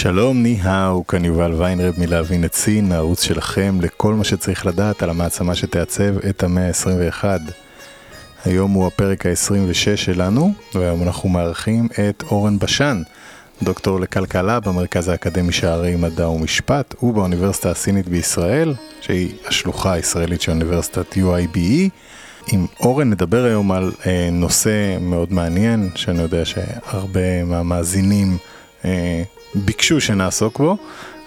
שלום, 你好, כאן יובל ויינרב מלהבין את סין, הערוץ שלכם לכל מה שצריך לדעת על המעצמה שתעצב את המאה ה-21. היום הוא הפרק ה-26 שלנו, והיום אנחנו מארחים את אורן בשן, דוקטור לכלכלה במרכז האקדמי שערי מדע ומשפט ובאוניברסיטה הסינית בישראל, שהיא השלוחה הישראלית של אוניברסיטת UIBE. עם אורן נדבר היום על אה, נושא מאוד מעניין, שאני יודע שהרבה מהמאזינים אה, ביקשו שנעסוק בו,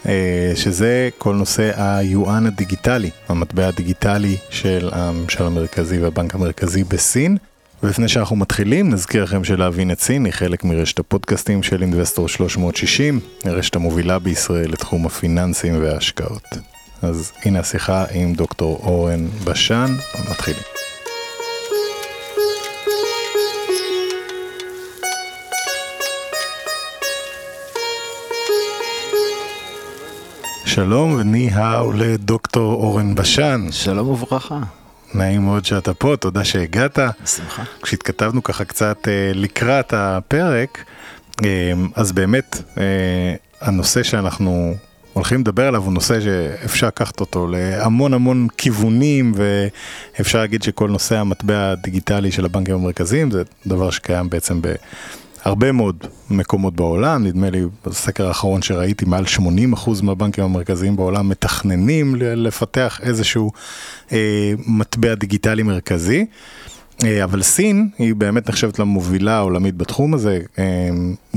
אה, שזה כל נושא היואן הדיגיטלי, המטבע הדיגיטלי של הממשל המרכזי והבנק המרכזי בסין. ולפני שאנחנו מתחילים, נזכיר לכם שלהבין את סין היא חלק מרשת הפודקאסטים של אינבסטור 360, הרשת המובילה בישראל לתחום הפיננסים וההשקעות. אז הנה השיחה עם דוקטור אורן בשן, מתחילים. שלום וני-האו לדוקטור אורן בשן. שלום וברכה. נעים מאוד שאתה פה, תודה שהגעת. בשמחה. כשהתכתבנו ככה קצת אה, לקראת הפרק, אה, אז באמת אה, הנושא שאנחנו הולכים לדבר עליו הוא נושא שאפשר לקחת אותו להמון המון כיוונים ואפשר להגיד שכל נושא המטבע הדיגיטלי של הבנקים המרכזיים זה דבר שקיים בעצם ב... הרבה מאוד מקומות בעולם, נדמה לי בסקר האחרון שראיתי מעל 80% מהבנקים המרכזיים בעולם מתכננים לפתח איזשהו אה, מטבע דיגיטלי מרכזי. אה, אבל סין היא באמת נחשבת למובילה העולמית בתחום הזה, אה,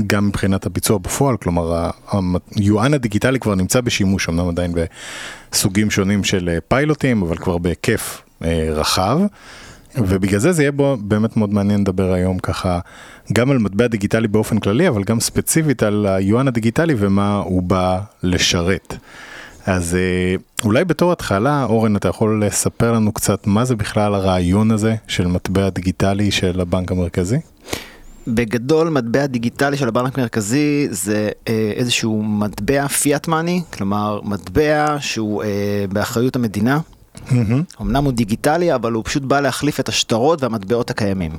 גם מבחינת הביצוע בפועל, כלומר היואן הדיגיטלי כבר נמצא בשימוש, אמנם עדיין בסוגים שונים של אה, פיילוטים, אבל כבר בהיקף אה, רחב. ובגלל זה זה יהיה בו באמת מאוד מעניין לדבר היום ככה גם על מטבע דיגיטלי באופן כללי, אבל גם ספציפית על היואן הדיגיטלי ומה הוא בא לשרת. אז אה, אולי בתור התחלה, אורן, אתה יכול לספר לנו קצת מה זה בכלל הרעיון הזה של מטבע דיגיטלי של הבנק המרכזי? בגדול, מטבע דיגיטלי של הבנק המרכזי זה אה, איזשהו מטבע פיאט מאני, כלומר מטבע שהוא אה, באחריות המדינה. Mm-hmm. אמנם הוא דיגיטלי, אבל הוא פשוט בא להחליף את השטרות והמטבעות הקיימים.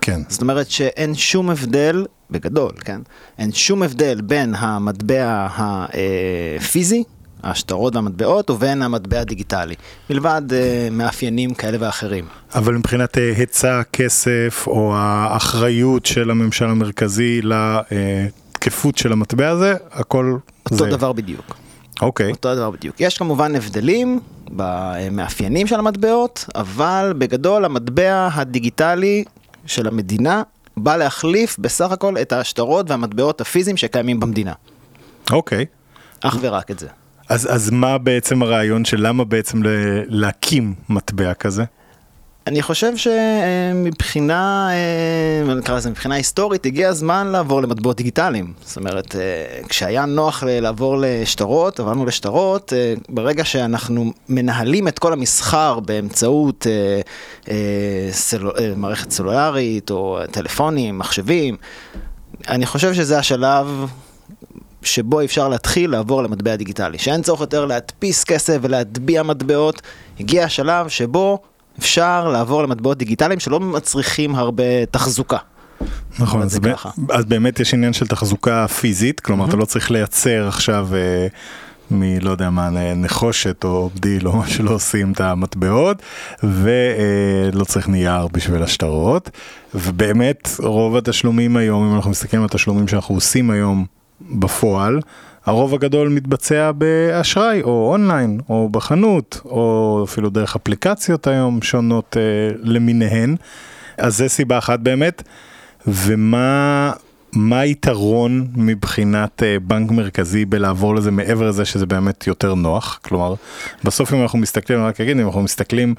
כן. זאת אומרת שאין שום הבדל, בגדול, כן? אין שום הבדל בין המטבע הפיזי, השטרות והמטבעות, ובין המטבע הדיגיטלי, מלבד uh, מאפיינים כאלה ואחרים. אבל מבחינת uh, היצע כסף, או האחריות של הממשל המרכזי לתקפות של המטבע הזה, הכל אותו זה. אותו דבר בדיוק. אוקיי. Okay. אותו דבר בדיוק. יש כמובן הבדלים במאפיינים של המטבעות, אבל בגדול המטבע הדיגיטלי של המדינה בא להחליף בסך הכל את השטרות והמטבעות הפיזיים שקיימים במדינה. אוקיי. Okay. אך ורק את זה. אז, אז מה בעצם הרעיון של למה בעצם להקים מטבע כזה? אני חושב שמבחינה, אה, נקרא לזה מבחינה היסטורית, הגיע הזמן לעבור למטבעות דיגיטליים. זאת אומרת, אה, כשהיה נוח לעבור לשטרות, עברנו לשטרות, אה, ברגע שאנחנו מנהלים את כל המסחר באמצעות. מערכת סלולרית, או טלפונים, מחשבים, אני חושב שזה השלב שבו אפשר להתחיל לעבור למטבע דיגיטלי. שאין צורך יותר להדפיס כסף ולהטביע מטבעות, הגיע השלב שבו אפשר לעבור למטבעות דיגיטליים שלא מצריכים הרבה תחזוקה. נכון, אז, ב- אז באמת יש עניין של תחזוקה פיזית, כלומר mm-hmm. אתה לא צריך לייצר עכשיו אה, מלא יודע מה, נחושת או בדיל או מה שלא עושים את המטבעות, ולא אה, צריך נייר בשביל השטרות, ובאמת רוב התשלומים היום, אם אנחנו מסתכלים על התשלומים שאנחנו עושים היום בפועל, הרוב הגדול מתבצע באשראי או אונליין או בחנות או אפילו דרך אפליקציות היום שונות אה, למיניהן. אז זה סיבה אחת באמת. ומה מה היתרון מבחינת אה, בנק מרכזי בלעבור לזה מעבר לזה שזה באמת יותר נוח? כלומר, בסוף אם אנחנו מסתכלים, אני רק אגיד, אם אנחנו מסתכלים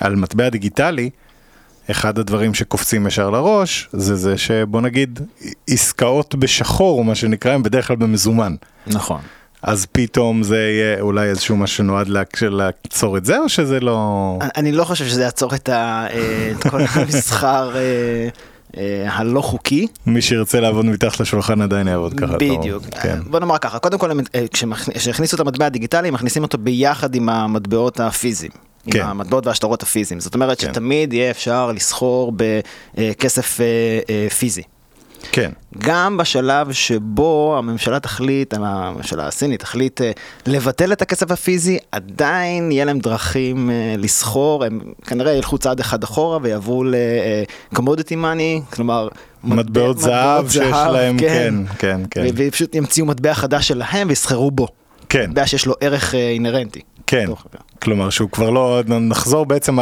על מטבע דיגיטלי, אחד הדברים שקופצים ישר לראש זה זה שבוא נגיד עסקאות בשחור מה שנקרא הם בדרך כלל במזומן. נכון. אז פתאום זה יהיה אולי איזשהו משהו שנועד לעצור את זה, או שזה לא... אני- לא חושב שזה יעצור את ה- אה, את כל המסחר אה, אה, הלא חוקי. מי שירצה לעבוד מתחת לשולחן עדיין יעבוד ככה. בדיוק. כן. בוא נאמר ככה, קודם כל כשהכניסו את המטבע הדיגיטלי, מכניסים אותו ביחד עם המטבעות הפיזיים. כן. עם המטבעות והשטרות הפיזיים. זאת אומרת כן. שתמיד יהיה אפשר לסחור בכסף אה, אה, פיזי. כן. גם בשלב שבו הממשלה תחליט, הממשלה הסינית תחליט אה, לבטל את הכסף הפיזי, עדיין יהיה להם דרכים אה, לסחור, הם כנראה ילכו צעד אחד אחורה ויעברו ל-commodity money, כלומר... מטבעות זהב שיש להם, כן, כן, כן. ו- ופשוט ימציאו מטבע חדש שלהם ויסחרו בו. כן. מטבע שיש לו ערך אה, אינהרנטי. כן, כלומר שהוא כבר לא, נחזור בעצם,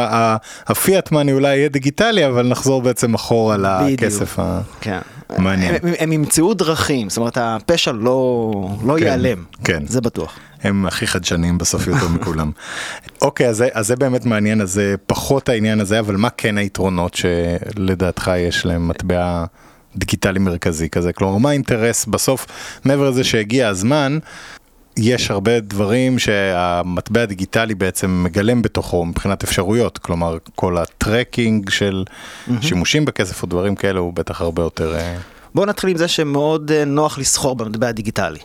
הפיאט מאני אולי יהיה דיגיטלי, אבל נחזור בעצם אחורה. לכסף ה... כן. הם, ימצאו דרכים, זאת אומרת הפשע לא, לא כן, ייעלם, כן. זה בטוח. הם הכי חדשניים בסוף יותר מכולם. אוקיי, אז זה באמת מעניין, אז זה פחות העניין הזה, אבל מה כן היתרונות שלדעתך יש להם מטבע דיגיטלי מרכזי כזה? כלומר, מה האינטרס בסוף, מעבר לזה שהגיע הזמן, יש הרבה דברים שהמטבע הדיגיטלי בעצם מגלם בתוכו מבחינת אפשרויות, כלומר כל הטרקינג של שימושים בכסף או דברים כאלה הוא בטח הרבה יותר, אה, בואו נתחיל עם זה שמאוד אה, נוח לסחור במטבע הדיגיטלי.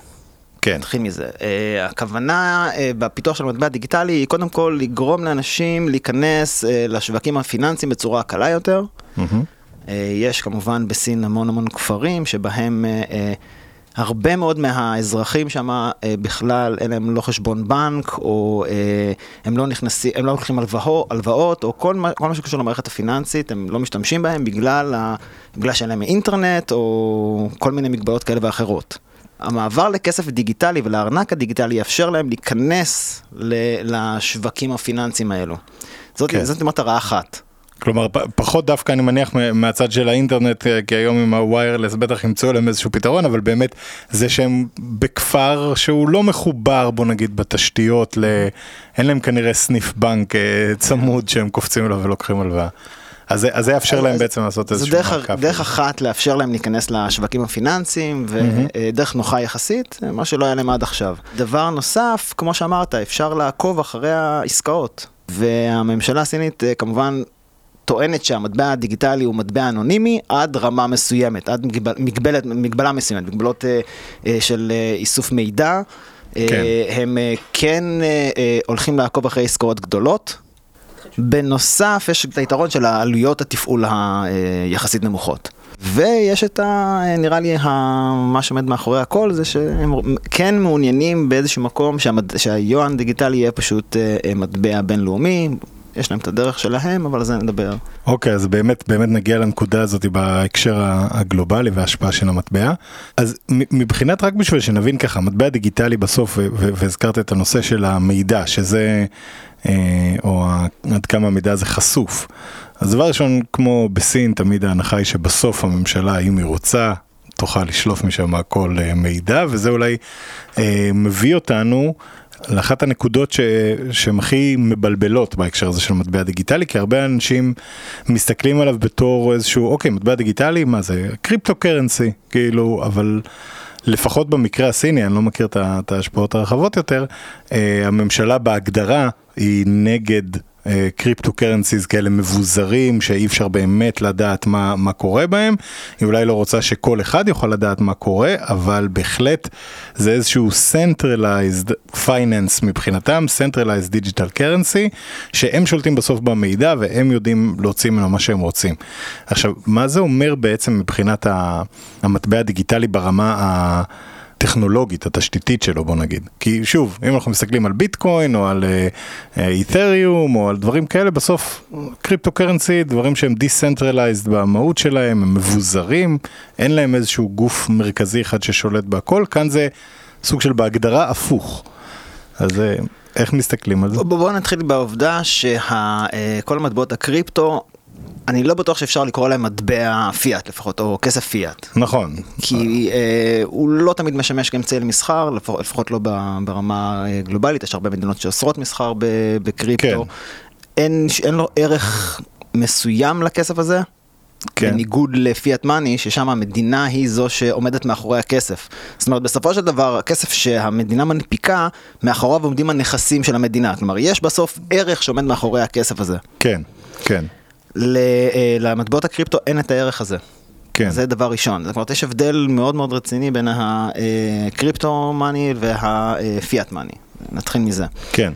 כן, נתחיל מזה. Uh, הכוונה uh, בפיתוח של המטבע הדיגיטלי היא קודם כל לגרום לאנשים להיכנס uh, לשווקים הפיננסיים בצורה קלה יותר. מהמם. Uh, יש כמובן בסין המון המון כפרים שבהם uh, uh, הרבה מאוד מהאזרחים שם uh, בכלל אין להם לא חשבון בנק או uh, הם לא נכנסים, הם לא לוקחים הלוואות, או כל מה, כל מה שקשור למערכת הפיננסית הם לא משתמשים בהם בגלל, ה, בגלל שאין להם אינטרנט או כל מיני מגבלות כאלה ואחרות. המעבר לכסף דיגיטלי ולארנק הדיגיטלי יאפשר להם להיכנס לשווקים הפיננסיים האלו. זאת. כן. זאת מטרה אחת. כלומר פחות דווקא אני מניח מהצד של האינטרנט אה, כי היום עם הוויירלס בטח ימצאו להם איזשהו פתרון אבל באמת זה שהם בכפר שהוא לא מחובר בוא נגיד בתשתיות ל... אין להם כנראה סניף בנק אה, צמוד שהם קופצים אליו ולוקחים הלוואה. אז אז זה יאפשר להם בעצם לעשות זו איזשהו דרך, מעקף. דרך אחת לאפשר להם להיכנס לשווקים הפיננסיים ודרך נוחה יחסית, מה שלא היה להם עד עכשיו. דבר נוסף, כמו שאמרת, אפשר לעקוב אחרי העסקאות. והממשלה הסינית אה, כמובן טוענת שהמטבע הדיגיטלי הוא מטבע אנונימי עד רמה מסוימת, עד מגבל, מגבלת, מגבלה מסוימת, מגבלות אה, אה, של אה, איסוף מידע. אה, כן. הם אה, כן אה, הולכים לעקוב אחרי עסקאות גדולות. בנוסף, יש את היתרון של העלויות התפעול היחסית נמוכות. ויש את ה... נראה לי, ה, מה שעומד מאחורי הכל זה שהם כן מעוניינים באיזשהו מקום שהמד... שהיואן דיגיטלי יהיה פשוט מטבע בינלאומי. יש להם את הדרך שלהם, אבל על זה נדבר. אוקיי, אז באמת, באמת נגיע לנקודה הזאת בהקשר הגלובלי וההשפעה של המטבע. אז מבחינת, רק בשביל שנבין ככה, מטבע דיגיטלי בסוף, והזכרת את הנושא של המידע, שזה, אה, או עד כמה המידע הזה חשוף. אז דבר ראשון, כמו בסין, תמיד ההנחה היא שבסוף הממשלה, אם היא רוצה, תוכל לשלוף משם כל אה, מידע, וזה אולי אה, מביא אותנו לאחת הנקודות ש... שהן הכי מבלבלות בהקשר הזה של מטבע דיגיטלי, כי הרבה אנשים מסתכלים עליו בתור איזשהו, אוקיי, מטבע דיגיטלי, מה זה? קריפטו קרנסי, כאילו, אבל לפחות במקרה הסיני, אני לא מכיר את ההשפעות הרחבות יותר, אה, הממשלה בהגדרה היא נגד קריפטו קרנסיז כאלה מבוזרים שאי אפשר באמת לדעת מה, מה קורה בהם, היא אולי לא רוצה שכל אחד יוכל לדעת מה קורה, אבל בהחלט זה איזשהו centralized finance מבחינתם, centralized digital currency, שהם שולטים בסוף במידע והם יודעים להוציא ממנו מה שהם רוצים. עכשיו, מה זה אומר בעצם מבחינת המטבע הדיגיטלי ברמה ה... הטכנולוגית, התשתיתית שלו בוא נגיד. כי שוב, אם אנחנו מסתכלים על ביטקוין או על איתריום או על דברים כאלה, בסוף cryptocurrency, דברים שהם decentralized במהות שלהם, הם מבוזרים, אין להם איזשהו גוף מרכזי אחד ששולט בהכל, כאן זה סוג של בהגדרה הפוך. אז אה, איך מסתכלים על זה? בואו בוא נתחיל בעובדה שכל המטבעות הקריפטו, אני לא בטוח שאפשר לקרוא להם מטבע פיאט לפחות, או כסף פיאט. נכון. כי אה, הוא לא תמיד משמש כאמצעי למסחר, לפחות, לפחות לא ברמה אה, גלובלית, יש הרבה מדינות שאוסרות מסחר בקריפטו. כן. אין, אין לו ערך מסוים לכסף הזה, כן. בניגוד לפיאט מאני, ששם המדינה היא זו שעומדת מאחורי הכסף. זאת אומרת, בסופו של דבר, הכסף שהמדינה מנפיקה, מאחוריו עומדים הנכסים של המדינה. כלומר, יש בסוף ערך שעומד מאחורי הכסף הזה. כן, כן, למטבעות הקריפטו אין את הערך הזה. כן. זה דבר ראשון. זאת אומרת, יש הבדל מאוד מאוד רציני בין הקריפטו מאני והפיאט מאני. נתחיל מזה. כן,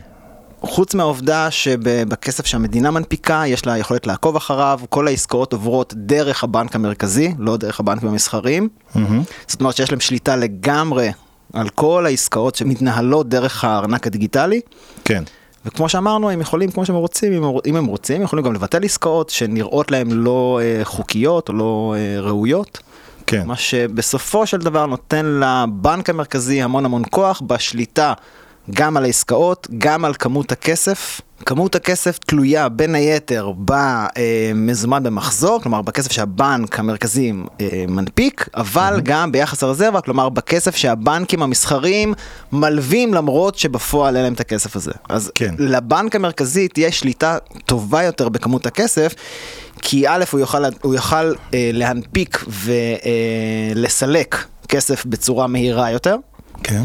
חוץ מהעובדה שבכסף שהמדינה מנפיקה, יש לה יכולת לעקוב אחריו, כל העסקאות עוברות דרך הבנק המרכזי, לא דרך הבנקים המסחריים. מהמם. זאת אומרת שיש להם שליטה לגמרי על כל העסקאות שמתנהלות דרך הארנק הדיגיטלי. כן, וכמו שאמרנו, הם יכולים, כמו שהם רוצים, אם הם- רוצים, הם יכולים גם לבטל עסקאות שנראות להם לא אה, חוקיות או לא אה, ראויות. כן, מה שבסופו של דבר נותן לבנק המרכזי המון המון כוח בשליטה גם על העסקאות, גם על כמות הכסף. כמות הכסף תלויה בין היתר במזומן במחזור, כלומר בכסף שהבנק המרכזי אה, מנפיק, אבל גם ביחס הרזרבה, כלומר בכסף שהבנקים המסחריים מלווים למרות שבפועל אין להם את הכסף הזה. אז כן. לבנק המרכזי תהיה שליטה טובה יותר בכמות הכסף, כי א', הוא יוכל, הוא יוכל אה, להנפיק ולסלק כסף בצורה מהירה יותר. כן,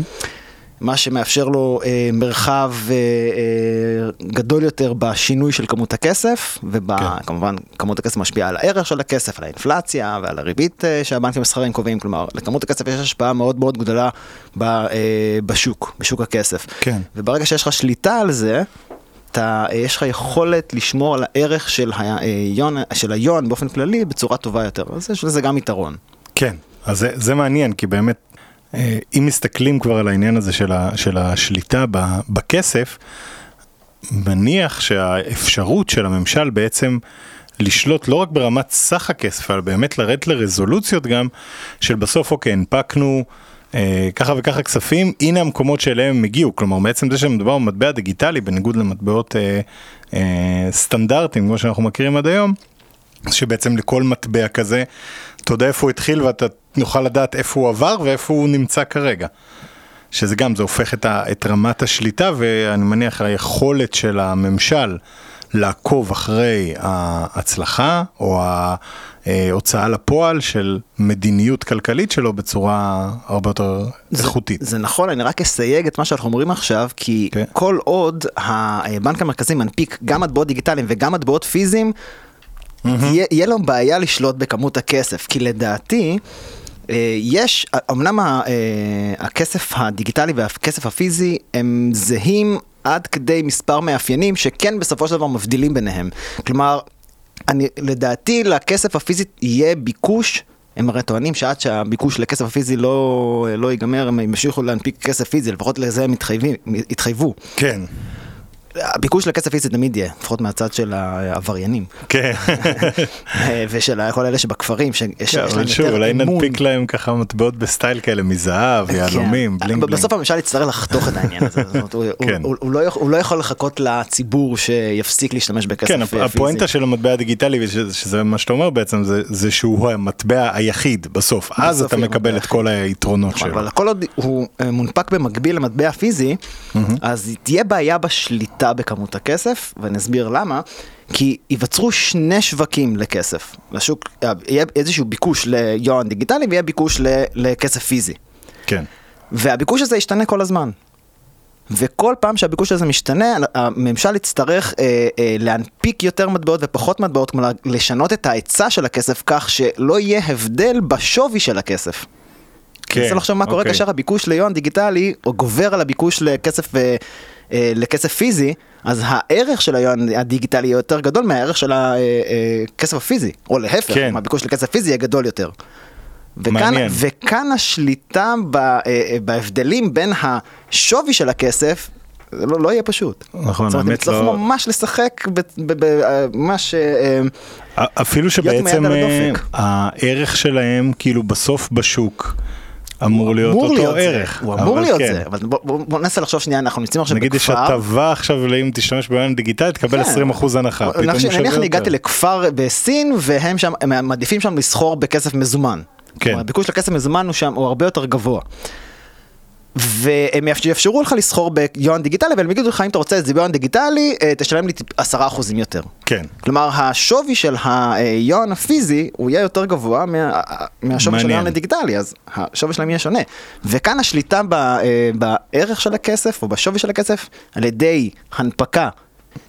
מה שמאפשר לו אה, מרחב אה, אה, גדול יותר בשינוי של כמות הכסף, וכמובן כמות הכסף משפיעה על הערך של הכסף, על האינפלציה ועל הריבית אה, שהבנקים המסחריים קובעים, כלומר לכמות הכסף יש השפעה מאוד מאוד גדולה ב, אה, בשוק, בשוק הכסף. כן. וברגע שיש לך שליטה על זה, אתה, אה, יש לך יכולת לשמור על הערך של היון, של היון באופן כללי בצורה טובה יותר, אז יש לזה גם יתרון. כן. אז זה, זה מעניין, כי באמת, אה, אם מסתכלים כבר על העניין הזה של, ה, של השליטה ב, בכסף, מניח שהאפשרות של הממשל בעצם לשלוט לא רק ברמת סך הכסף, אלא באמת לרדת לרזולוציות גם, של בסוף, אוקיי, הנפקנו אה, ככה וככה כספים, הנה המקומות שאליהם הם הגיעו. כלומר, בעצם זה שמדובר במטבע דיגיטלי, בניגוד למטבעות אה, אה, סטנדרטיים, כמו שאנחנו מכירים עד היום, שבעצם לכל מטבע כזה, אתה יודע איפה הוא התחיל ואתה נוכל לדעת איפה הוא עבר ואיפה הוא נמצא כרגע. שזה גם, זה הופך את, ה, את רמת השליטה ואני מניח היכולת של הממשל לעקוב אחרי ההצלחה או ההוצאה לפועל של מדיניות כלכלית שלו בצורה הרבה יותר איכותית. זה נכון, אני רק אסייג את מה שאנחנו אומרים עכשיו, כי כן. כל עוד הבנק המרכזי מנפיק גם מטבעות דיגיטליים וגם מטבעות פיזיים, יהיה יהיה לו בעיה לשלוט בכמות הכסף, כי לדעתי... אה, יש, אמנם אה, הכסף הדיגיטלי והכסף הפיזי הם זהים עד כדי מספר מאפיינים שכן בסופו של דבר מבדילים ביניהם. כלומר, אני, לדעתי לכסף הפיזי יהיה ביקוש, הם הרי טוענים שעד שהביקוש לכסף הפיזי לא, לא ייגמר, הם ימשיכו להנפיק כסף פיזי, לפחות לזה הם מתחייבים, התחייבו. כן, הביקוש לכסף פיזי תמיד יהיה, לפחות מהצד של העבריינים. כן. ושל כל אלה שבכפרים, שיש כן, להם אבל שוב, יותר אולי אמון. נדפיק להם ככה מטבעות בסטייל כאלה מזהב, יהלומים, כן. bling bling. בסוף הממשל יצטרך לחתוך את העניין הזה, הוא- כן. לא יכול- הוא לא יכול לחכות לציבור שיפסיק להשתמש בכסף כן, פיזי. הפואנטה של המטבע הדיגיטלי, שזה מה שאתה אומר בעצם, זה- שהוא המטבע היחיד בסוף, אז אתה מקבל את כל היתרונות נכון, שלו. אבל כל עוד הוא אה, מונפק במקביל למטבע פיזי, אז תהיה בעיה בשליטה בכמות הכסף, ואני אסביר למה. כי ייווצרו שני שווקים לכסף. לשוק, יהיה איזשהו ביקוש ליואן דיגיטלי ויהיה ביקוש לכסף פיזי. כן, והביקוש הזה ישתנה כל הזמן. וכל פעם שהביקוש הזה משתנה, הממשל יצטרך אה, אה, להנפיק יותר מטבעות ופחות מטבעות, כלומר לשנות את ההיצע של הכסף כך שלא יהיה הבדל בשווי של הכסף. כן, תנסה לחשוב מה קורה אוקיי. כאשר הביקוש ליון דיגיטלי, או גובר על הביקוש לכסף, אה, אה, לכסף פיזי, אז הערך של היון הדיגיטלי יהיה יותר גדול מהערך של הכסף הפיזי, או להפך, כן. הביקוש לכסף פיזי יהיה גדול יותר. וכאן, מעניין. וכאן השליטה ב, אה, אה, בהבדלים בין השווי של הכסף, זה לא, לא יהיה פשוט. נכון, זאת אומרת, הם האמת יצטרכו לא- ממש לשחק, אה, ממש... אה, אה, אפילו שבעצם אה. הערך שלהם כאילו בסוף בשוק אמור להיות אמור אותו להיות ערך. הוא אמור להיות כן. זה, אבל בוא- בוא בוא ננסה לחשוב שנייה, אנחנו נמצאים עכשיו נגיד יש בכפר. הטבה עכשיו, אם תשתמש בעניין דיגיטלי, תקבל כן. 20% הנחה. נניח אני. הגעתי לכפר בסין והם שם, הם מעדיפים שם לסחור בכסף מזומן. כן. הביקוש לכסף מזומן הוא שם, הוא הרבה יותר גבוה. והם יאפשרו לך לסחור ביואן דיגיטלי, אבל הם יגידו לך אם אתה רוצה את זה ביואן דיגיטלי, אה, תשלם לי עשרה אחוזים יותר. כן. כלומר, השווי של היואן הפיזי הוא יהיה יותר גבוה מה, מהשווי של מעניין. היואן הדיגיטלי, אז השווי שלהם יהיה שונה. וכאן השליטה ב, אה, בערך של הכסף או בשווי של הכסף על ידי הנפקה.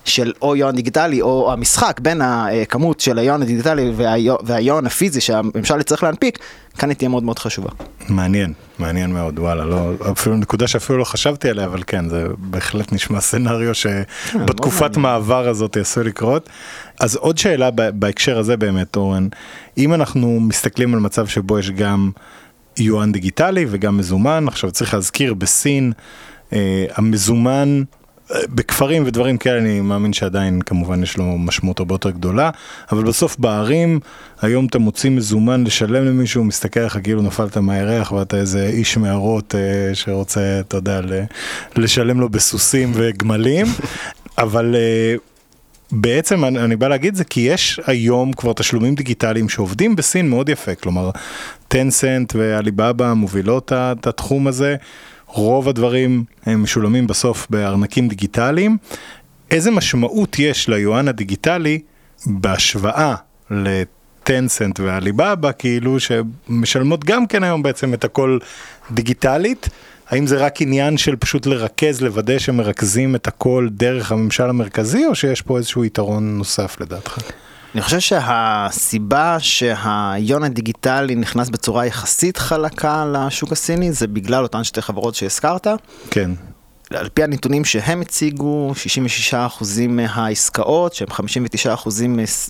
של או יואן דיגיטלי או המשחק בין הכמות של היואן הדיגיטלי והיו- והיואן הפיזי שהממשל יצטרך להנפיק, כאן היא תהיה מאוד מאוד חשובה. מעניין, מעניין מאוד, וואלה, לא, אפילו נקודה שאפילו לא חשבתי עליה, אבל כן, זה בהחלט נשמע סצנריו שבתקופת מעבר הזאת עשוי לקרות. אז עוד שאלה בהקשר הזה באמת, אורן, אם אנחנו מסתכלים על מצב שבו יש גם יואן דיגיטלי וגם מזומן, עכשיו צריך להזכיר, בסין אה, המזומן... בכפרים ודברים כאלה אני מאמין שעדיין כמובן יש לו משמעות הרבה יותר גדולה, אבל בסוף בערים היום אתה מוציא מזומן לשלם למישהו, מסתכל עליך כאילו נפלת מהירח ואתה איזה איש מערות אה, שרוצה, אתה יודע, לשלם לו בסוסים וגמלים, אבל אה, בעצם אני, אני בא להגיד זה כי יש היום כבר תשלומים דיגיטליים שעובדים בסין מאוד יפה, כלומר טנסנט ועליבאבא מובילות את התחום הזה, רוב הדברים הם משולמים בסוף בארנקים דיגיטליים. איזה משמעות יש ליואן הדיגיטלי בהשוואה לטנסנט ועליבאבא, כאילו שמשלמות גם כן היום בעצם את הכל דיגיטלית? האם זה רק עניין של פשוט לרכז, לוודא שמרכזים את הכל דרך הממשל המרכזי, או שיש פה איזשהו יתרון נוסף לדעתך? אני חושב שהסיבה שהיון הדיגיטלי נכנס בצורה יחסית חלקה לשוק הסיני זה בגלל אותן שתי חברות שהזכרת. כן, על פי הנתונים שהם הציגו, 66% מהעסקאות, שהם 59%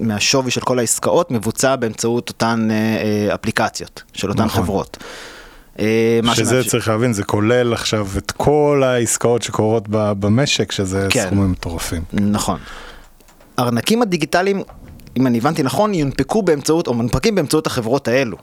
מהשווי של כל העסקאות, מבוצע באמצעות אותן אה, אה, אפליקציות של אותן נכון. חברות. אה, שזה שמאפשר- צריך להבין, זה כולל עכשיו את כל העסקאות שקורות במשק, שזה כן. סכומים מטורפים. נכון. הארנקים הדיגיטליים, אם אני הבנתי נכון, יונפקו באמצעות, או מונפקים באמצעות החברות האלו.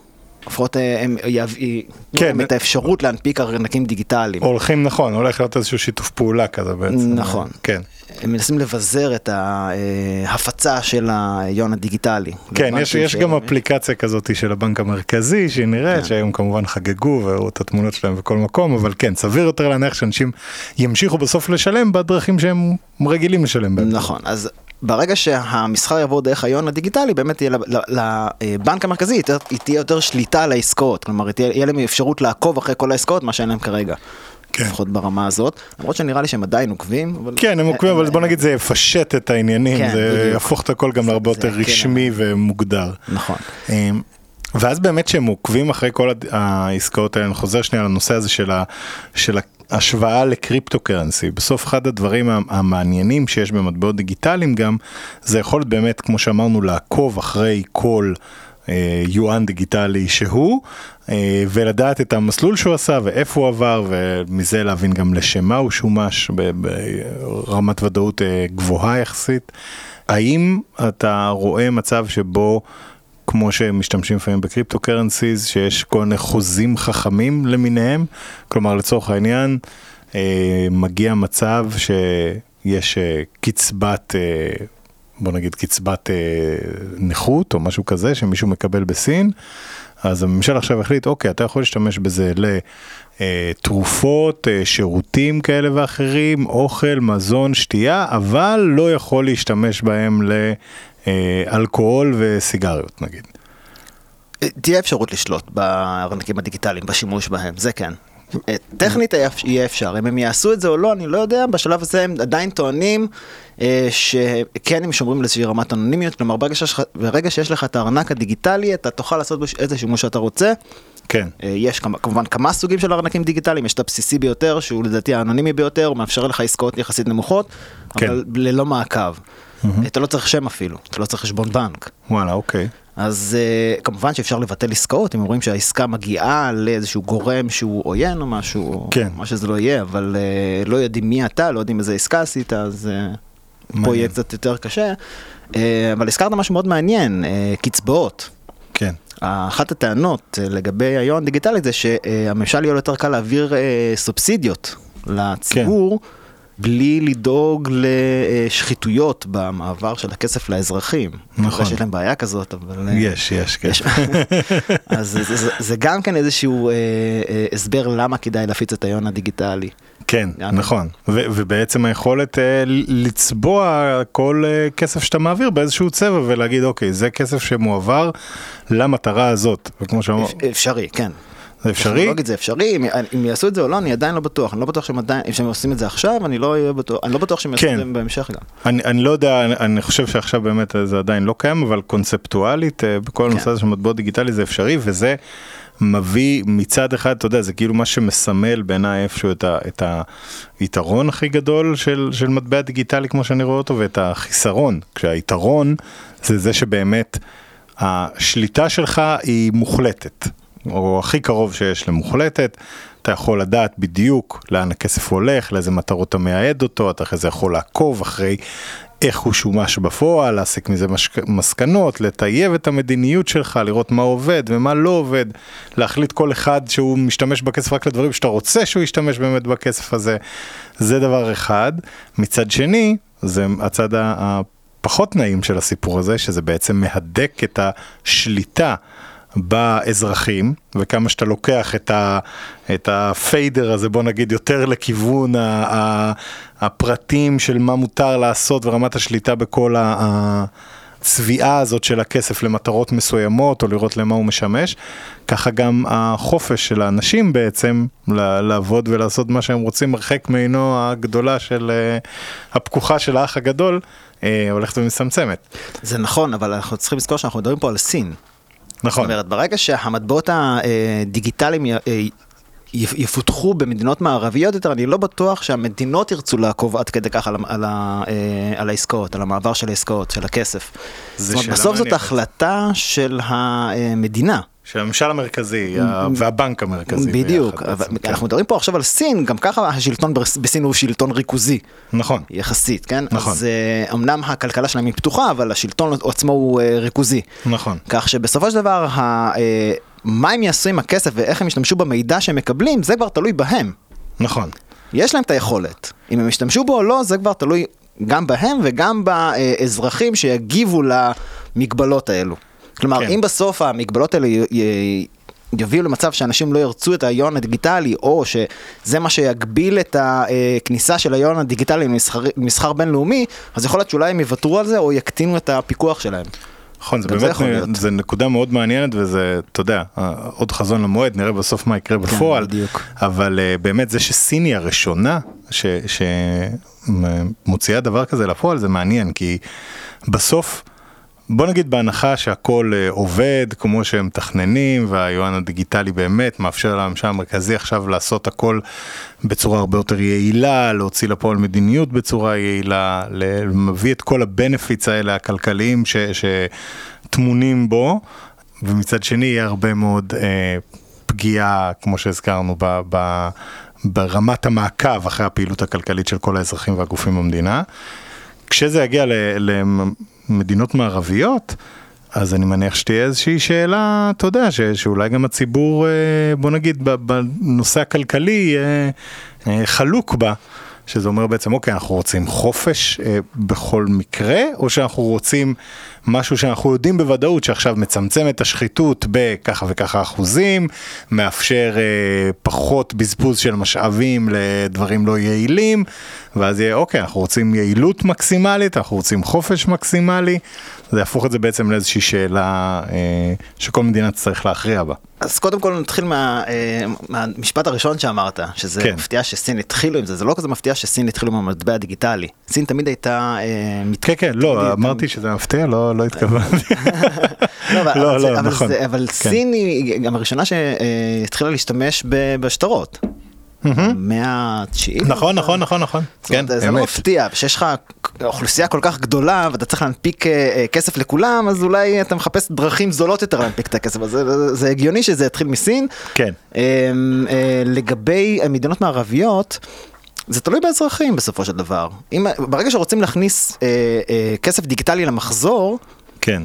החברות אה, הם יב- ייתנו כן. להם את האפשרות להנפיק ארנקים דיגיטליים. הולכים נכון, הולך להיות איזשהו שיתוף פעולה כזה בעצם. נכון. כן. הם מנסים לבזר את ההפצה של היון הדיגיטלי. כן, יש, יש גם אפליקציה כזאת של הבנק המרכזי שהיא נראית, כן. שהיום כמובן חגגו והראו את התמונות שלהם בכל מקום, אבל כן, סביר יותר להניח שאנשים ימשיכו בסוף לשלם בדרכים שהם רגילים לשלם בהם. נכון, אז ברגע שהמסחר יעבור דרך היון הדיגיטלי, באמת ל- לבנק המרכזי, יותר- תהיה יותר שליטה על העסקאות. כלומר, תהיה להם אפשרות לעקוב אחרי כל העסקאות, מה שאין להם כרגע. כן. לפחות ברמה הזאת. למרות שנראה לי שהם עדיין עוקבים. אבל- כן, הם עוקבים, אבל בוא נגיד זה יפשט את העניינים, כן, זה בדיוק. יהפוך את הכל גם זה- להרבה יותר כן, רשמי ומוגדר. נכון. אמ, ואז באמת שהם עוקבים אחרי כל העסקאות האלה, אני חוזר שנייה לנושא הזה של, ה, של ההשוואה לקריפטו קרנסי. בסוף אחד הדברים המעניינים שיש במטבעות דיגיטליים גם, זה יכולת באמת, כמו שאמרנו, לעקוב אחרי כל אה, יואן דיגיטלי שהוא, אה, ולדעת את המסלול שהוא עשה ואיפה הוא עבר, ומזה להבין גם לשם מה הוא שומש ברמת ודאות אה, גבוהה יחסית. האם אתה רואה מצב שבו כמו שמשתמשים לפעמים בקריפטו קרנסיז, שיש כל מיני חוזים חכמים למיניהם, כלומר לצורך העניין, אה, מגיע מצב שיש אה, קצבת, אה, בוא נגיד קצבת אה, נכות או משהו כזה שמישהו מקבל בסין, אז הממשל עכשיו החליט, אוקיי, אתה יכול להשתמש בזה לתרופות, אה, שירותים כאלה ואחרים, אוכל, מזון, שתייה, אבל לא יכול להשתמש בהם לאלכוהול וסיגריות נגיד. תהיה אפשרות לשלוט בארנקים הדיגיטליים, בשימוש בהם, זה כן. אה, טכנית היה- יהיה אפשר, אם הם יעשו את זה או לא, אני לא יודע, בשלב הזה הם עדיין טוענים אה, שכן הם שומרים על איזושהי רמת אנונימיות, כלומר ברגע שיש לך- את הארנק הדיגיטלי, אתה תוכל לעשות איזה שימוש שאתה רוצה. כן. אה, יש כמובן כמה סוגים של ארנקים דיגיטליים, יש את הבסיסי ביותר, שהוא לדעתי האנונימי ביותר, הוא מאפשר לך עסקאות יחסית נמוכות, כן. אבל ללא מעקב. אתה לא צריך שם אפילו, אתה לא צריך חשבון בנק. וואלה, אוקיי. אז uh, כמובן שאפשר לבטל עסקאות אם רואים שהעסקה מגיעה לאיזשהו גורם שהוא עוין או משהו, או כן. מה שזה לא יהיה, אבל uh, לא יודעים מי אתה, לא יודעים איזה עסקה עשית, אז uh, פה. יהיה קצת יותר קשה. Uh, אבל הזכרת משהו מאוד מעניין, uh, קצבאות. כן. אחת הטענות uh, לגבי היום דיגיטלי זה שהממשל יהיה לו יותר קל להעביר uh, סובסידיות לציבור. בלי לדאוג לשחיתויות במעבר של הכסף לאזרחים. נכון. שיש להם בעיה כזאת, אבל... אה, יש, יש, כן. יש. אז זה, זה, זה גם כן איזשהו אה, אה, הסבר למה כדאי להפיץ את ההון הדיגיטלי. כן, גם. נכון. ו- ובעצם היכולת ל- לצבוע כל אה, כסף שאתה מעביר באיזשהו צבע ולהגיד, אוקיי, זה כסף שמועבר למטרה הזאת. וכמו שאמר, אפ- אפשרי, כן. זה אפשרי? טכנולוגית זה אפשרי, אם, אם יעשו את זה או לא, אני עדיין לא בטוח. אני לא בטוח שהם עדיין, שהם עושים את זה עכשיו, אני לא בטוח, אני לא בטוח שהם יעשו כן. את זה בהמשך גם. אני, אני לא יודע, אני, אני חושב שעכשיו באמת זה עדיין לא קיים, אבל קונספטואלית, אה, בכל כן. הנושא הזה של מטבעות דיגיטלי זה אפשרי, וזה מביא מצד אחד, אתה יודע, זה כאילו מה שמסמל בעיניי איפשהו את, ה, את היתרון הכי גדול של, של מטבע דיגיטלי כמו שאני רואה אותו, ואת החיסרון, כשהיתרון זה זה שבאמת השליטה שלך היא מוחלטת. או הכי קרוב שיש למוחלטת, אתה יכול לדעת בדיוק לאן הכסף הולך, לאיזה מטרות אתה מייעד אותו, אתה אחרי זה יכול לעקוב אחרי איך הוא שומש בפועל, להסיק מזה משק... מסקנות, לטייב את המדיניות שלך, לראות מה עובד ומה לא עובד, להחליט כל אחד שהוא משתמש בכסף רק לדברים שאתה רוצה שהוא ישתמש באמת בכסף הזה, זה דבר אחד. מצד שני, זה הצד הפחות נעים של הסיפור הזה, שזה בעצם מהדק את השליטה. באזרחים, וכמה שאתה לוקח את, ה, את הפיידר הזה, בוא נגיד, יותר לכיוון ה, ה, הפרטים של מה מותר לעשות ורמת השליטה בכל ה- הצביעה הזאת של הכסף למטרות מסוימות, או לראות למה הוא משמש, ככה גם החופש של האנשים בעצם לעבוד ולעשות מה שהם רוצים הרחק מעינו הגדולה של, אה, הפקוחה של האח הגדול, אה, הולכת ומצטמצמת. זה נכון, אבל אנחנו צריכים לזכור שאנחנו מדברים פה על סין. נכון. זאת אומרת, ברגע שהמטבעות הדיגיטליים אה, יפותחו במדינות מערביות יותר, אני לא בטוח שהמדינות ירצו לעקוב עד כדי כך על, על, אה, על העסקאות, על המעבר של העסקאות, של הכסף. זאת אומרת, בסוף זאת. החלטה של המדינה. של הממשל המרכזי והבנק המרכזי. בדיוק, ביחד אבל כן. אנחנו מדברים פה עכשיו על סין, גם ככה השלטון בסין הוא שלטון ריכוזי, נכון, יחסית, כן? נכון. אז אה, אמנם הכלכלה שלהם היא פתוחה, אבל השלטון עצמו הוא אה, ריכוזי. נכון. כך שבסופו של דבר, אה, מה הם יעשו עם הכסף ואיך הם ישתמשו במידע שהם מקבלים, זה כבר תלוי בהם. נכון. יש להם את היכולת. אם הם ישתמשו בו או לא, זה כבר תלוי גם בהם וגם באזרחים שיגיבו למגבלות האלו. כלומר, כן. אם בסוף המגבלות האלה י- י- יביאו למצב שאנשים לא ירצו את ההיון הדיגיטלי, או שזה מה שיגביל את הכניסה של ההיון הדיגיטלי למסחר, בינלאומי, אז יכול להיות שאולי הם יוותרו על זה או יקטינו את הפיקוח שלהם. נכון, זה זה באמת, להיות. זה נקודה מאוד מעניינת וזה, אתה יודע, עוד חזון למועד, נראה בסוף מה יקרה בפועל. כן, בדיוק. אבל אה, באמת זה שסין היא הראשונה שמוציאה דבר כזה לפועל זה מעניין, כי בסוף, בוא נגיד בהנחה שהכל אה, עובד כמו שהם מתכננים והיואן הדיגיטלי באמת מאפשר לממשל המרכזי עכשיו לעשות הכל בצורה הרבה יותר יעילה, להוציא לפועל מדיניות בצורה יעילה, מביא את כל הבנפיטס האלה הכלכליים שטמונים בו, ומצד שני יהיה הרבה מאוד אה, פגיעה, כמו שהזכרנו, ב, ב, ברמת המעקב אחרי הפעילות הכלכלית של כל האזרחים והגופים במדינה. כשזה יגיע למדינות מערביות, אז אני מניח שתהיה איזושהי שאלה, אתה יודע, ש, שאולי גם הציבור, אה, בוא נגיד, בנושא הכלכלי יהיה אה, חלוק בה. שזה אומר בעצם, אוקיי, אנחנו רוצים חופש אה, בכל מקרה, או שאנחנו רוצים משהו שאנחנו יודעים בוודאות שעכשיו מצמצם את השחיתות בככה וככה אחוזים, מאפשר אה, פחות בזבוז של משאבים לדברים לא יעילים, ואז יהיה, אוקיי, אנחנו רוצים יעילות מקסימלית, אנחנו רוצים חופש מקסימלי, זה יהפוך את זה בעצם לאיזושהי שאלה אה, שכל מדינה תצטרך להכריע בה. אז קודם כל נתחיל מה, אה, מהמשפט הראשון שאמרת, שזה כן. מפתיע שסין התחילו עם זה, זה לא כזה מפתיע שסין התחילו עם המטבע הדיגיטלי. סין תמיד הייתה... אה, מת... כן, כן, לא, אמרתי שזה מפתיע, לא, לא התכוונתי. לא, לא, לא, נכון. אבל כן. סין היא גם הראשונה שהתחילה להשתמש בשטרות. במאה התשיעית. נכון, נכון, נכון, נכון. כן, זה לא אמת. מפתיע, כשיש לך אוכלוסייה כל כך גדולה ואתה צריך להנפיק אה, אה, כסף לכולם, אז אולי אתה מחפש דרכים זולות יותר להנפיק את הכסף הזה, זה הגיוני שזה יתחיל מסין. כן. אה, אה, לגבי מדינות מערביות, זה תלוי באזרחים בסופו של דבר. אם, ברגע שרוצים להכניס אה, אה, כסף דיגיטלי למחזור, כן.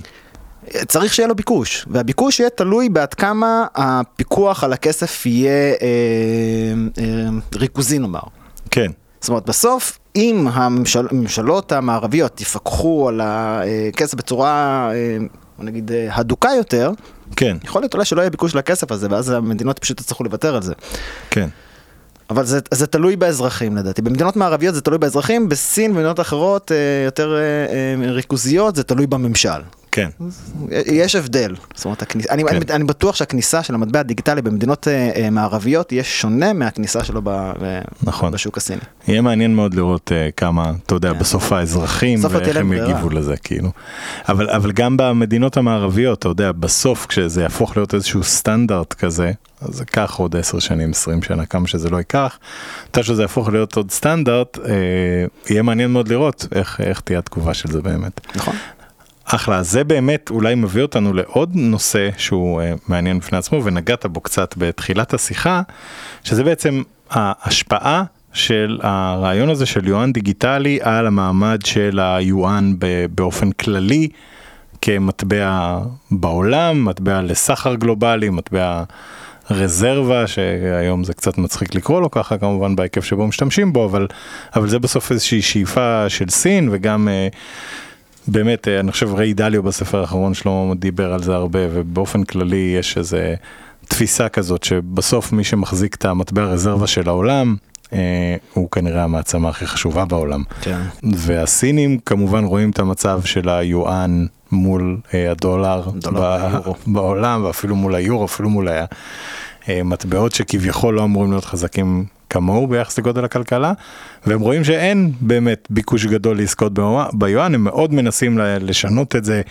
צריך שיהיה לו ביקוש, והביקוש יהיה תלוי בעד כמה הפיקוח על הכסף יהיה אה, אה, ריכוזי נאמר. כן. זאת אומרת, בסוף, אם הממשל, הממשלות המערביות יפקחו על הכסף בצורה, אה, נגיד, אה, הדוקה יותר, כן, יכול להיות אולי שלא יהיה ביקוש לכסף הזה, ואז המדינות פשוט יצטרכו לוותר על זה. כן. אבל זה, זה תלוי באזרחים לדעתי. במדינות מערביות זה תלוי באזרחים, בסין ובמדינות אחרות אה, יותר אה, אה, ריכוזיות זה תלוי בממשל. כן, יש הבדל. זאת אומרת, הכניס... אני, כן. אני, אני בטוח שהכניסה של המטבע הדיגיטלי במדינות אה, אה, מערביות יהיה שונה מהכניסה שלו ב, נכון. בשוק הסיני. יהיה מעניין מאוד לראות uh, כמה, אתה יודע, כן. בסוף האזרחים, בסוף לא ואיך להם הם ברירה. יגיבו לזה, כאילו. אבל, אבל גם במדינות המערביות, אתה יודע, בסוף כשזה יהפוך להיות איזשהו סטנדרט כזה, אז זה ייקח עוד 10 שנים, 20 שנה, כמה שזה לא ייקח, מתי שזה יהפוך להיות עוד סטנדרט, אה, יהיה מעניין מאוד לראות איך, איך תהיה התגובה של זה באמת. נכון? אחלה, זה באמת אולי מביא אותנו לעוד נושא שהוא uh, מעניין בפני עצמו ונגעת בו קצת בתחילת השיחה, שזה בעצם ההשפעה של הרעיון הזה של יואן דיגיטלי על המעמד של היואן באופן כללי כמטבע בעולם, מטבע לסחר גלובלי, מטבע רזרבה, שהיום זה קצת מצחיק לקרוא לו ככה כמובן בהיקף שבו משתמשים בו, אבל, אבל זה בסוף איזושהי שאיפה של סין וגם... Uh, באמת, אה, אני חושב ריי דליו בספר האחרון שלו דיבר על זה הרבה, ובאופן כללי יש איזה תפיסה כזאת שבסוף מי שמחזיק את המטבע הרזרבה של העולם, אה, הוא כנראה המעצמה הכי חשובה בעולם. כן. והסינים כמובן רואים את המצב של היואן מול אה, הדולר דולר ב-. בעולם, ואפילו מול היורו, אפילו מול המטבעות שכביכול לא אמורים להיות חזקים כמוהו ביחס לגודל הכלכלה, והם רואים שאין באמת ביקוש גדול לעסקאות ביואן- הם מאוד מנסים לשנות את זה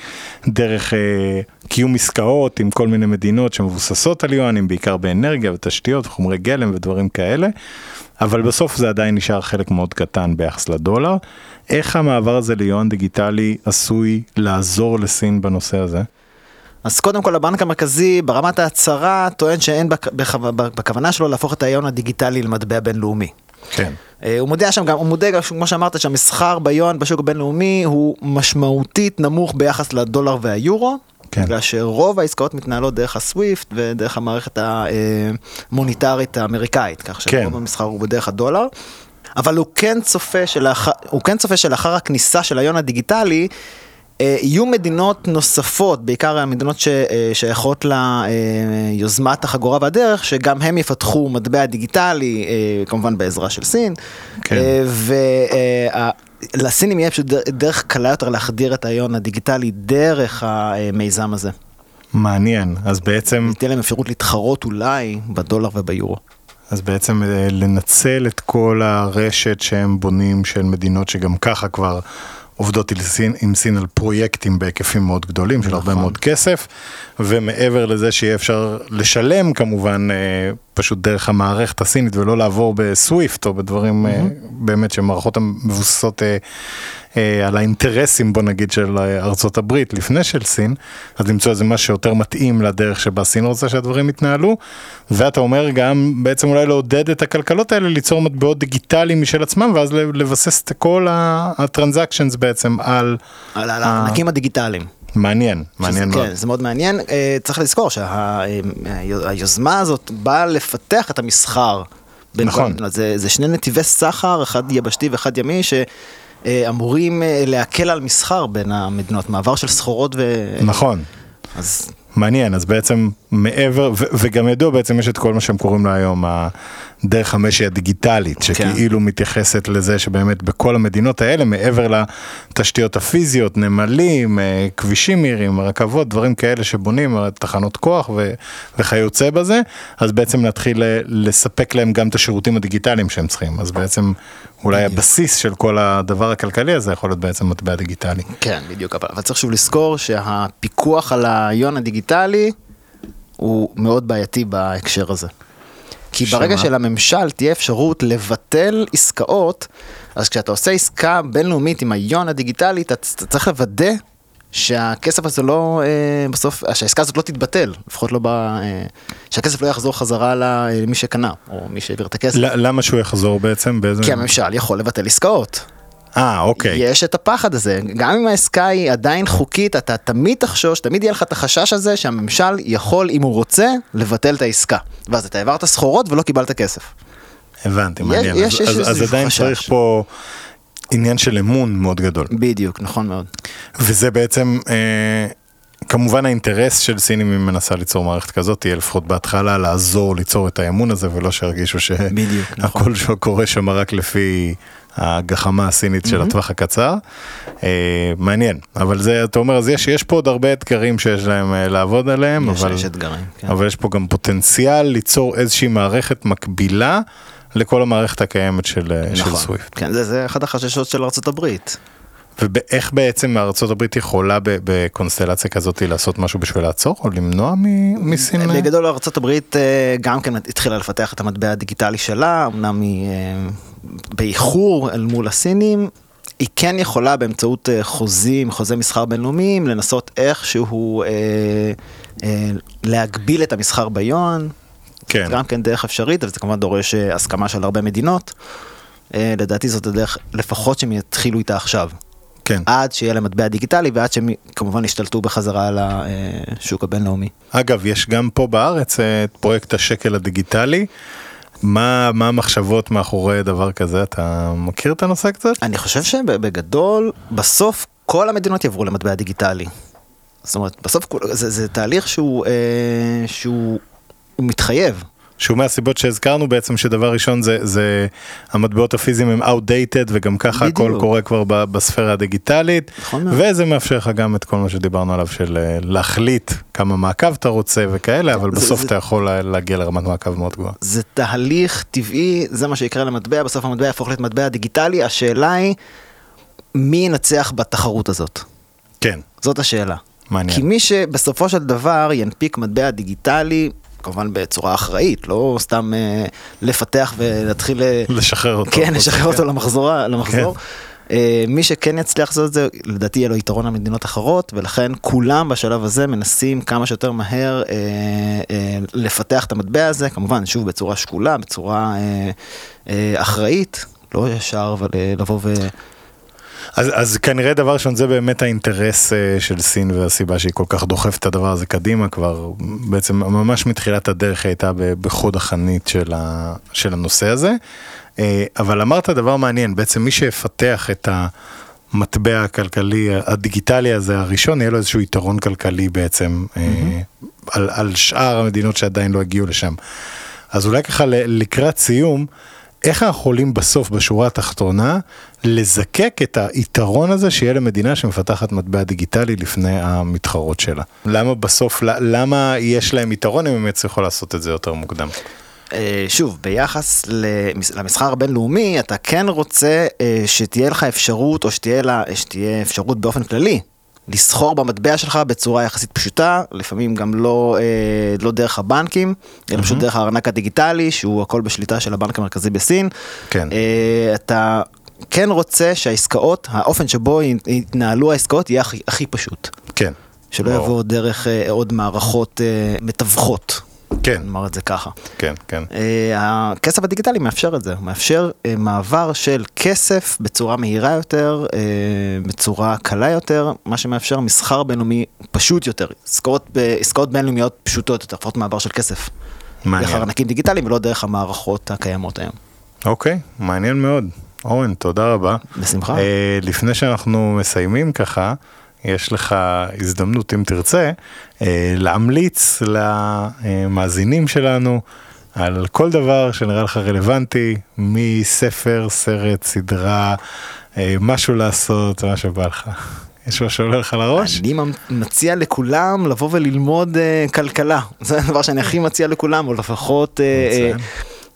דרך אה, קיום עסקאות עם כל מיני מדינות שמבוססות על יואנים, בעיקר באנרגיה ותשתיות וחומרי גלם ודברים כאלה, אבל בסוף זה עדיין נשאר חלק מאוד קטן ביחס לדולר. איך המעבר הזה ליואן דיגיטלי עשוי לעזור לסין בנושא הזה? אז קודם כל הבנק המרכזי ברמת ההצהרה טוען שאין בכ- בכ- בכוונה שלו להפוך את היון הדיגיטלי למטבע בינלאומי. כן. אה, הוא מודיע שם גם, הוא מודה גם, כמו שאמרת, שהמסחר ביון בשוק הבינלאומי הוא משמעותית נמוך ביחס לדולר והיורו. כן. בגלל שרוב העסקאות מתנהלות דרך הסוויפט ודרך המערכת המוניטרית האמריקאית, כך כן. שרוב המסחר הוא בדרך הדולר. אבל הוא כן צופה שלאחר, הוא כן צופה שלאחר הכניסה של היון הדיגיטלי, יהיו מדינות נוספות, בעיקר המדינות ששייכות ליוזמת החגורה והדרך, שגם הם יפתחו מטבע דיגיטלי, אה, כמובן בעזרה של סין. כן. ולסינים יהיה פשוט דר- דרך קלה יותר להחדיר את ההיון הדיגיטלי דרך המיזם הזה. מעניין, אז בעצם, תהיה להם אפשרות להתחרות אולי בדולר וביורו. אז בעצם אה, לנצל את כל הרשת שהם בונים של מדינות שגם ככה כבר עובדות עם סין, עם סין על פרויקטים בהיקפים מאוד גדולים של הרבה נכון. מאוד כסף, ומעבר לזה שיהיה אפשר לשלם כמובן אה, פשוט דרך המערכת הסינית ולא לעבור בסוויפט או בדברים אה, באמת שמערכות המבוססות אה, אה, על האינטרסים בוא נגיד של אה, ארצות הברית לפני של סין, אז למצוא איזה משהו שיותר מתאים לדרך שבה סין רוצה שהדברים יתנהלו, ואתה אומר גם בעצם אולי לעודד את הכלכלות האלה ליצור מטבעות דיגיטליים משל עצמם ואז לבסס את כל הטרנזקשנס בעצם על, על. הענקים הדיגיטליים. מעניין, מעניין שזה, מאוד. כן, זה מאוד מעניין. אה, צריך לזכור שהיוזמה הזאת באה לפתח את המסחר. כל נכון. המדינות. זה, זה שני נתיבי סחר, אחד יבשתי ואחד ימי, שאמורים אה, להקל על מסחר בין המדינות, מעבר של סחורות ו... נכון. אז מעניין, אז בעצם מעבר, ו- וגם ידוע בעצם יש את כל מה שהם קוראים לה היום הדרך המשי הדיגיטלית, כן. שכאילו מתייחסת לזה שבאמת בכל המדינות האלה, מעבר לתשתיות הפיזיות, נמלים, אה, כבישים מהירים, רכבות, דברים כאלה שבונים, אה, תחנות כוח ו- וכיוצא בזה, אז בעצם להתחיל ל- לספק להם גם את השירותים הדיגיטליים שהם צריכים, אז בעצם אולי הבסיס של כל הדבר הכלכלי הזה יכול להיות בעצם מטבע דיגיטלי. כן, בדיוק, אבל, צריך שוב לזכור שהפיקוח על ההיון הדיגיטלי הוא מאוד בעייתי בהקשר הזה. כי שמה? ברגע שלממשל תהיה אפשרות לבטל עסקאות, אז כשאתה עושה עסקה בינלאומית עם ההיון הדיגיטלי, אתה צריך לוודא שהכסף הזה לא, אה, בסוף, שהעסקה הזאת לא תתבטל, לפחות לא ב... אה, שהכסף לא יחזור חזרה למי שקנה, או מי שהעביר את הכסף. למה שהוא יחזור בעצם? באיזה... כי הממשל יכול לבטל עסקאות. אה, אוקיי. יש את הפחד הזה, גם אם העסקה היא עדיין חוקית, אתה תמיד תחשוש, תמיד יהיה לך את החשש הזה שהממשל יכול, אם הוא רוצה, לבטל את העסקה. ואז אתה העברת סחורות ולא קיבלת כסף. הבנתי, מעניין. יש- אז- יש אז- אז עדיין חשש. צריך פה עניין של אמון מאוד גדול. בדיוק, נכון מאוד. וזה בעצם, אה, כמובן האינטרס של סינים אם היא מנסה ליצור מערכת כזאת, תהיה לפחות בהתחלה לעזור ליצור את האמון הזה, ולא שירגישו בדיוק, נכון. שהכל שקורה שם רק לפי הגחמה הסינית של הטווח הקצר. אה, מעניין, אבל זה, אתה אומר, אז יש, יש פה עוד הרבה אתגרים שיש להם אה, לעבוד עליהם, יש- אבל... יש אתגרים. כן. אבל יש פה גם פוטנציאל ליצור איזושהי מערכת מקבילה לכל המערכת הקיימת של, אה, של נכון. סוויפט. כן, זה, זה אחד החששות של ארה"ב. ואיך בעצם ארה"ב יכולה ב- בקונסטלציה כזאת לעשות משהו בשביל לעצור או למנוע מסין? אה? בגדול ארה"ב גם כן התחילה לפתח את המטבע הדיגיטלי שלה, אמנם היא אה, באיחור אל מול הסינים. היא כן יכולה באמצעות אה, חוזים, חוזי מסחר בינלאומיים, לנסות איכשהו אה, אה, להגביל את המסחר ביואן. כן. גם כן דרך אפשרית, אבל זה כמובן דורש אה, הסכמה של הרבה מדינות. אה, לדעתי זאת הדרך לפחות שהם יתחילו איתה עכשיו. כן. עד שיהיה להם מטבע דיגיטלי ועד שהם כמובן ישתלטו בחזרה על השוק הבינלאומי. אגב, יש גם פה בארץ אה, את פרויקט השקל הדיגיטלי. מה, מה המחשבות מאחורי דבר כזה? אתה מכיר את הנושא קצת? אני חושב שבגדול, בסוף כל המדינות יעברו למטבע דיגיטלי. זאת אומרת, בסוף זה, זה תהליך שהוא, אה, שהוא הוא מתחייב. שהוא מהסיבות שהזכרנו בעצם שדבר ראשון זה, זה המטבעות הפיזיים הם outdated וגם ככה בדיוק. הכל קורה כבר ב- בספירה הדיגיטלית נכון. וזה מאפשר לך גם את כל מה שדיברנו עליו של אה, להחליט כמה מעקב אתה רוצה וכאלה אבל זה- בסוף זה- אתה יכול לה- להגיע לרמת מעקב מאוד גבוהה. זה תהליך טבעי, זה מה שיקרה למטבע, בסוף המטבע יהפוך להיות מטבע דיגיטלי, השאלה היא, מי ינצח בתחרות הזאת? כן, זאת השאלה. מעניין. כי מי שבסופו של דבר ינפיק מטבע דיגיטלי, כמובן בצורה אחראית, לא סתם אה, לפתח ולהתחיל... אה, לשחרר אותו. כן, לשחרר אותו למחזור, למחזור. כן. אה, מי שכן יצליח לעשות את זה, לדעתי יהיה לו יתרון על מדינות אחרות, ולכן כולם בשלב הזה מנסים כמה שיותר מהר אה, אה, לפתח את המטבע הזה, כמובן, שוב, בצורה שקולה, בצורה אה, אה, אחראית, לא ישר, אבל אה, לבוא ו... אז, אז כנראה דבר ראשון זה באמת האינטרס אה, של סין והסיבה שהיא כל כך דוחפת את הדבר הזה קדימה כבר בעצם ממש מתחילת הדרך הייתה בחוד החנית של, ה, של הנושא הזה. אה, אבל אמרת דבר מעניין בעצם מי שיפתח את המטבע הכלכלי הדיגיטלי הזה הראשון יהיה לו איזשהו יתרון כלכלי בעצם אה, על, על שאר המדינות שעדיין לא הגיעו לשם. אז אולי ככה לקראת סיום. איך אנחנו יכולים בסוף, בשורה התחתונה, לזקק את היתרון הזה שיהיה למדינה שמפתחת מטבע דיגיטלי לפני המתחרות שלה? למה בסוף, למה יש להם יתרון אם הם יצליחו לעשות את זה יותר מוקדם? אה, שוב, ביחס למס- למסחר הבינלאומי, אתה כן רוצה אה, שתהיה לך אפשרות, או שתהיה, לה, שתהיה אפשרות באופן כללי, לסחור במטבע שלך בצורה יחסית פשוטה, לפעמים גם לא, אה, לא דרך הבנקים, אלא פשוט דרך הארנק הדיגיטלי, שהוא הכל בשליטה של הבנק המרכזי בסין. כן. אה, אתה כן רוצה שהעסקאות, האופן שבו יתנהלו העסקאות יהיה הכי, הכי פשוט. כן. שלא ברור. יבוא דרך אה, עוד מערכות אה, מתווכות, כן, נאמר את זה ככה. כן, כן. אה, הכסף הדיגיטלי מאפשר את זה, הוא מאפשר אה, מעבר של כסף בצורה מהירה יותר, אה, בצורה קלה יותר, מה שמאפשר מסחר בינלאומי פשוט יותר, עסקאות, עסקאות בינלאומיות פשוטות יותר, לפחות מעבר של כסף. דרך מעניין. ארנקים דיגיטליים ולא דרך המערכות הקיימות היום. אוקיי, מעניין מאוד. אורן, תודה רבה. בשמחה. לפני שאנחנו מסיימים ככה, יש לך הזדמנות, אם תרצה, אה, להמליץ למאזינים שלנו על כל דבר שנראה לך רלוונטי, מספר, סרט, סדרה, אה, משהו לעשות, מה שבא לך. יש משהו שעולה לך לראש? אני מציע לכולם לבוא וללמוד uh, כלכלה, זה הדבר שאני הכי מציע לכולם, או לפחות uh, uh,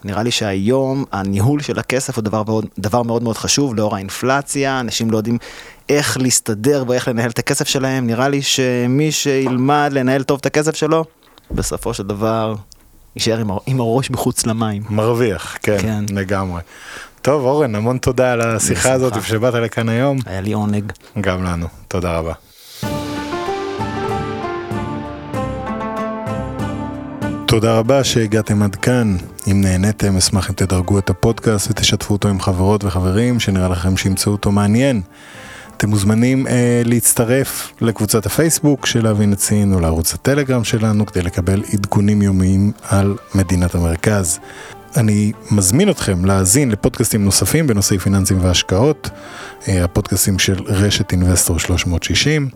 נראה לי שהיום הניהול של הכסף הוא דבר מאוד, דבר מאוד מאוד חשוב לאור האינפלציה, אנשים לא יודעים איך להסתדר ואיך לנהל את הכסף שלהם, נראה לי שמי שילמד לנהל טוב את הכסף שלו, בסופו של דבר יישאר עם, עם הראש מחוץ למים. מרוויח, כן, כן. לגמרי. טוב, אורן, המון תודה על השיחה. הזאת ושבאת לכאן היום. היה לי עונג. גם לנו. תודה רבה. תודה רבה שהגעתם עד כאן. אם נהניתם, אשמח אם תדרגו את הפודקאסט ותשתפו אותו עם חברות וחברים שנראה לכם שימצאו אותו מעניין. אתם מוזמנים אה, להצטרף לקבוצת הפייסבוק של להבין את סין או לערוץ הטלגרם שלנו כדי לקבל עדכונים יומיים על מדינת המרכז. אני מזמין אתכם להאזין לפודקאסטים נוספים בנושאי פיננסים והשקעות, אה, הפודקאסטים של רשת אינבסטור 360.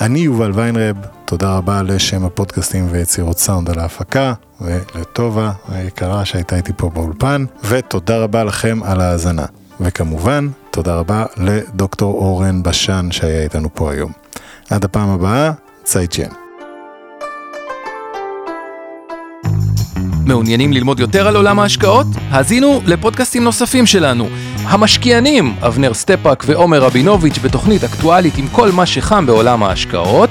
אני יובל ויינרב, תודה רבה לשם הפודקאסטים ויצירות סאונד על ההפקה, ולטובה היקרה שהייתה איתי פה באולפן, ותודה רבה לכם על ההאזנה. וכמובן, תודה רבה לדוקטור אורן בשן שהיה איתנו פה היום. עד הפעם הבאה, צייצ'ן. מעוניינים ללמוד יותר על עולם ההשקעות? האזינו לפודקאסטים נוספים שלנו. המשקיענים, אבנר סטפאק ועומר רבינוביץ' בתוכנית אקטואלית עם כל מה שחם בעולם ההשקעות.